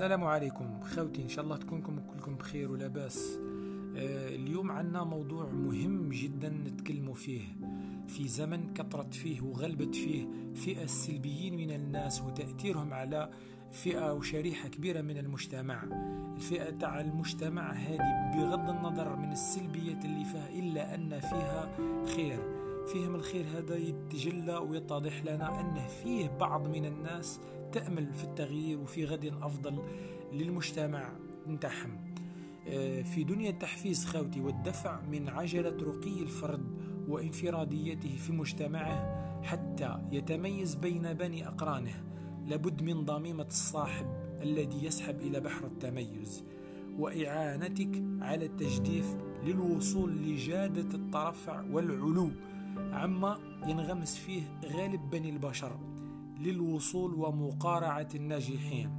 السلام عليكم. خوتي إن شاء الله تكونكم كلكم بخير ولاباس آه اليوم عنا موضوع مهم جدا نتكلموا فيه. في زمن كثرت فيه وغلبت فيه فئة السلبيين من الناس وتأثيرهم على فئة وشريحة كبيرة من المجتمع. الفئة تاع المجتمع هذه بغض النظر من السلبية اللي فيها إلا أن فيها خير. فيهم الخير هذا يتجلى ويتضح لنا أنه فيه بعض من الناس تأمل في التغيير وفي غد أفضل للمجتمع نتاعهم. آه، في دنيا التحفيز خاوتي والدفع من عجلة رقي الفرد وانفراديته في مجتمعه حتى يتميز بين بني أقرانه لابد من ضميمة الصاحب الذي يسحب إلى بحر التميز وإعانتك على التجديف للوصول لجادة الترفع والعلو. عما ينغمس فيه غالب بني البشر. للوصول ومقارعة الناجحين.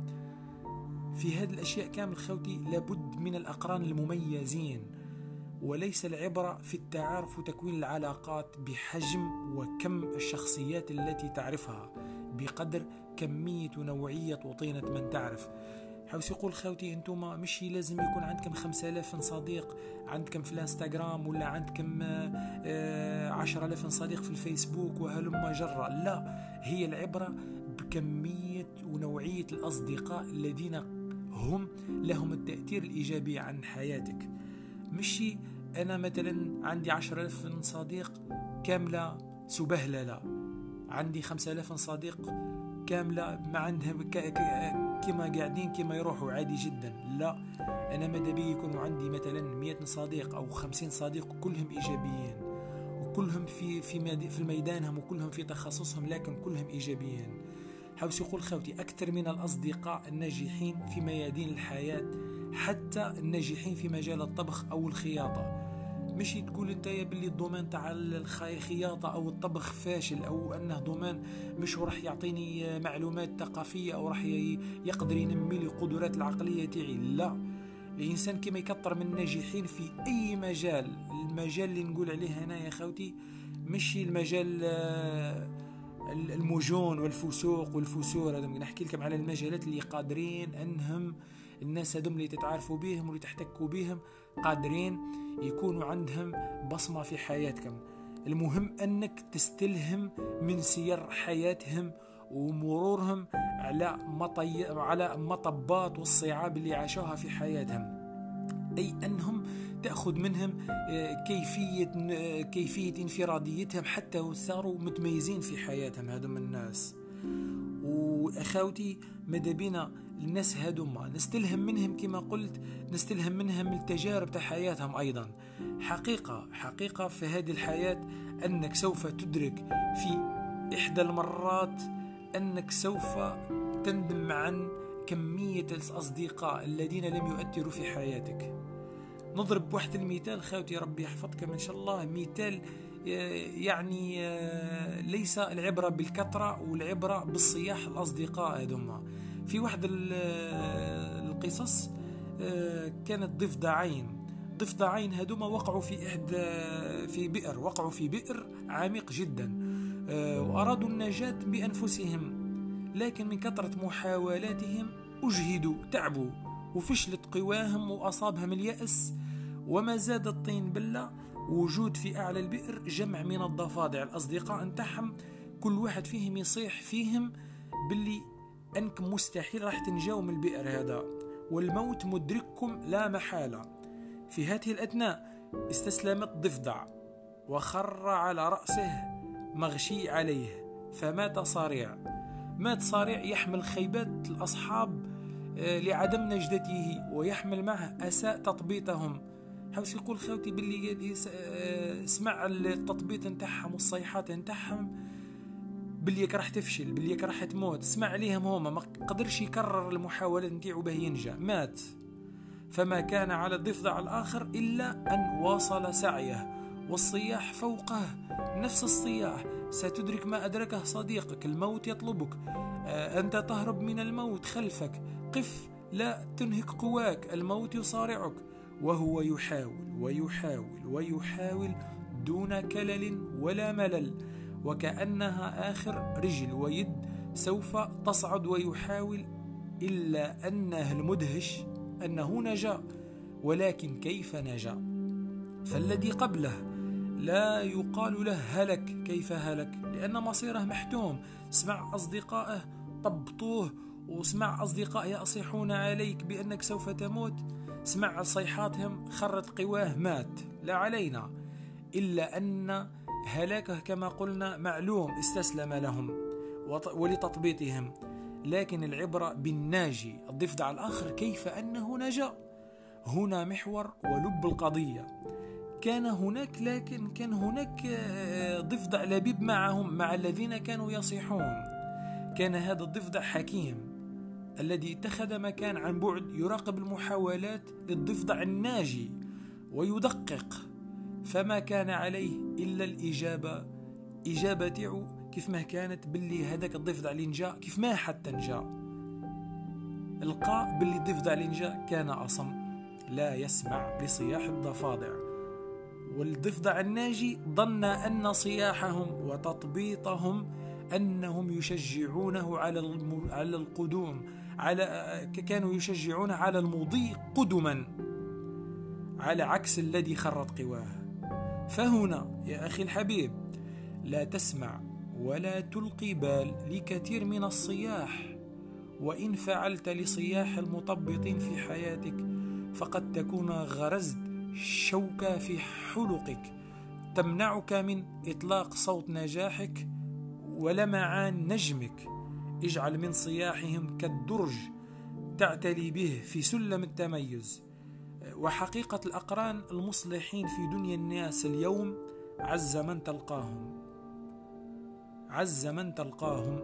في هذه الأشياء كامل خوتي لابد من الأقران المميزين وليس العبرة في التعارف وتكوين العلاقات بحجم وكم الشخصيات التي تعرفها. بقدر كمية ونوعية وطينة من تعرف. حوس يقول خاوتي أنتم مش لازم يكون عندكم خمسة آلاف صديق عندكم في الإنستغرام ولا عندكم آه، عشرة آلاف صديق في الفيسبوك وهلم جرة. لا هي العبرة بكمية ونوعية الأصدقاء الذين هم لهم التأثير الإيجابي عن حياتك. مشي أنا مثلا عندي عشرة آلاف صديق كاملة سبهلة لا عندي خمسة آلاف صديق كاملة ما عندهم كما قاعدين كما يروحوا عادي جدا. لا أنا ماذا بي يكون عندي مثلا مئة صديق أو خمسين صديق كلهم إيجابيين. وكلهم في في في ميدانهم وكلهم في تخصصهم لكن كلهم إيجابيين. حوس يقول خوتي أكثر من الأصدقاء الناجحين في ميادين الحياة حتى الناجحين في مجال الطبخ أو الخياطة. مش تقول أنت يا باللي ال domaine تاع الخياطة أو الطبخ فاشل أو أنه domaine مش راح يعطيني معلومات ثقافية أو راح يقدر ينمي لي القدرات العقلية تاعي. لا. الإنسان كما يكثر من الناجحين في أي مجال المجال اللي نقول عليه هنا يا خوتي مش المجال آه، المجون والفسوق والفسور. هذا نحكي لكم على المجالات اللي قادرين أنهم الناس هذوم اللي تتعرفوا بهم واللي تحتكوا بهم قادرين يكونوا عندهم بصمة في حياتكم. المهم أنك تستلهم من سير حياتهم ومرورهم على مطي... على مطبات والصعاب اللي عاشوها في حياتهم. أي أنهم تأخذ منهم آه، كيفية آه، كيفية انفراديتهم حتى صاروا متميزين في حياتهم هذوم الناس. وأخوتي ماذا بينا الناس هذوما نستلهم منهم كما قلت نستلهم منهم التجارب تاع حياتهم أيضا. حقيقة حقيقة في هذه الحياة أنك سوف تدرك في إحدى المرات أنك سوف تندم عن كمية الأصدقاء الذين لم يؤثروا في حياتك. نضرب واحد المثال خاوتي ربي يحفظكم إن شاء الله. مثال يعني آه، ليس العبرة بالكثرة والعبرة بالصياح الأصدقاء هذوما. في واحد القصص آه، كانت ضفدعين ضفدعين هذوما وقعوا في إحدى في بئر وقعوا في بئر عميق جدا آه، وأرادوا النجاة بأنفسهم لكن من كثرة محاولاتهم أجهدوا تعبوا وفشلت قواهم وأصابهم اليأس. وما زاد الطين بلة وجود في أعلى البئر جمع من الضفادع الأصدقاء نتاعهم كل واحد فيهم يصيح فيهم باللي أنكم مستحيل راح تنجاو من البئر هذا والموت مدرككم لا محالة. في هذه الأثناء استسلم الضفدع وخر على رأسه مغشي عليه فمات صارع. مات صارع يحمل خيبات الأصحاب آه، لعدم نجدته ويحمل معه أساء تطبيطهم. حوس يقول خوتي باللي آه، اسمع التطبيط نتاعهم والصيحات نتاعهم. باللي راح تفشل باللي راح تموت. اسمع عليهم هما ما قدرش يكرر المحاولة نتاعو باه ينجح. مات. فما كان على الضفدع الآخر إلا أن واصل سعيه. والصياح فوقه. نفس الصياح. ستدرك ما أدركه صديقك. الموت يطلبك. آه، أنت تهرب من الموت خلفك. قف. لا تنهك قواك. الموت يصارعك. وهو يحاول ويحاول ويحاول دون كلل ولا ملل. وكأنها آخر رجل ويد سوف تصعد ويحاول إلا أنه المدهش أنه نجا ولكن كيف نجا؟ فالذي قبله لا يقال له هلك. كيف هلك؟ لأن مصيره محتوم. اسمع أصدقائه طبطوه واسمع أصدقائه يصيحون عليك بأنك سوف تموت. اسمع صيحاتهم خرت قواه مات. لا علينا. إلا أن هلاكه كما قلنا معلوم استسلم لهم ولتطبيطهم لكن العبرة بالناجي الضفدع الآخر كيف أنه نجا؟ هنا محور ولب القضية. كان هناك لكن كان هناك آه، ضفدع لبيب معهم مع الذين كانوا يصيحون. كان هذا الضفدع حكيم الذي اتخذ مكان عن بعد يراقب المحاولات للضفدع الناجي ويدقق. فما كان عليه إلا الإجابة إجابة تاعو كيف ما كانت باللي هذاك الضفدع اللي نجا كيف ما حتى نجا. لقى باللي الضفدع اللي نجا كان أصم لا يسمع لصياح الضفادع. والضفدع الناجي ظن أن صياحهم وتطبيطهم أنهم يشجعونه على على القدوم على كانوا يشجعونه على المضي قدما على عكس الذي خرت قواه. فهنا يا أخي الحبيب لا تسمع ولا تلقي بال لكثير من الصياح. وإن فعلت لصياح المطبطين في حياتك فقد تكون غرزت شوكة في حلقك. تمنعك من إطلاق صوت نجاحك ولمعان نجمك. اجعل من صياحهم كالدرج تعتلي به في سلم التميز. وحقيقة الأقران المصلحين في دنيا الناس اليوم عز من تلقاهم. عز من تلقاهم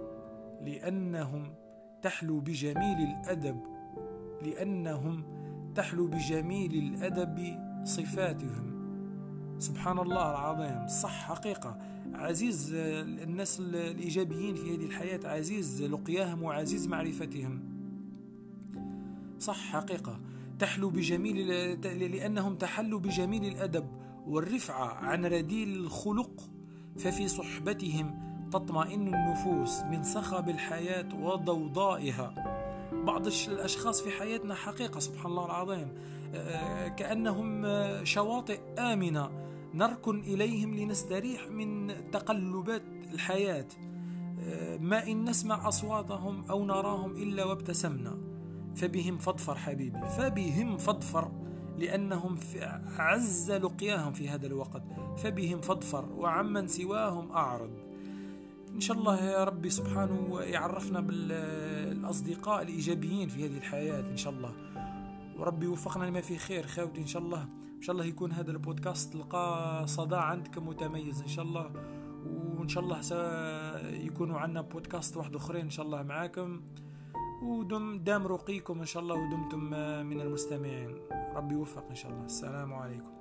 لأنهم تحلو بجميل الأدب لأنهم تحلو بجميل الأدب صفاتهم. سبحان الله العظيم. صح حقيقة. عزيز الناس الإيجابيين في هذه الحياة عزيز لقياهم وعزيز معرفتهم. صح حقيقة. تحلو بجميل لأنهم تحلوا بجميل الأدب والرفعة عن رديل الخلق ففي صحبتهم تطمئن النفوس من صخب الحياة وضوضائها. بعض الأشخاص في حياتنا حقيقة سبحان الله العظيم آه، كأنهم شواطئ آمنة نركن إليهم لنستريح من تقلبات الحياة. آه، ما إن نسمع أصواتهم أو نراهم إلا وابتسمنا. فبهم فضفر حبيبي فبهم فضفر لأنهم عز لقياهم في هذا الوقت فبهم فضفر وعمن سواهم أعرض. إن شاء الله يا ربي سبحانه يعرفنا بالأصدقاء الإيجابيين في هذه الحياة إن شاء الله. وربي يوفقنا لما فيه خير خاوتي إن شاء الله. إن شاء الله يكون هذا البودكاست تلقى صدى عندكم متميز إن شاء الله. وإن شاء الله سيكونوا عندنا بودكاست واحد أخرين إن شاء الله معاكم. ودم دام رقيكم إن شاء الله ودمتم من المستمعين. ربي يوفق إن شاء الله. السلام عليكم.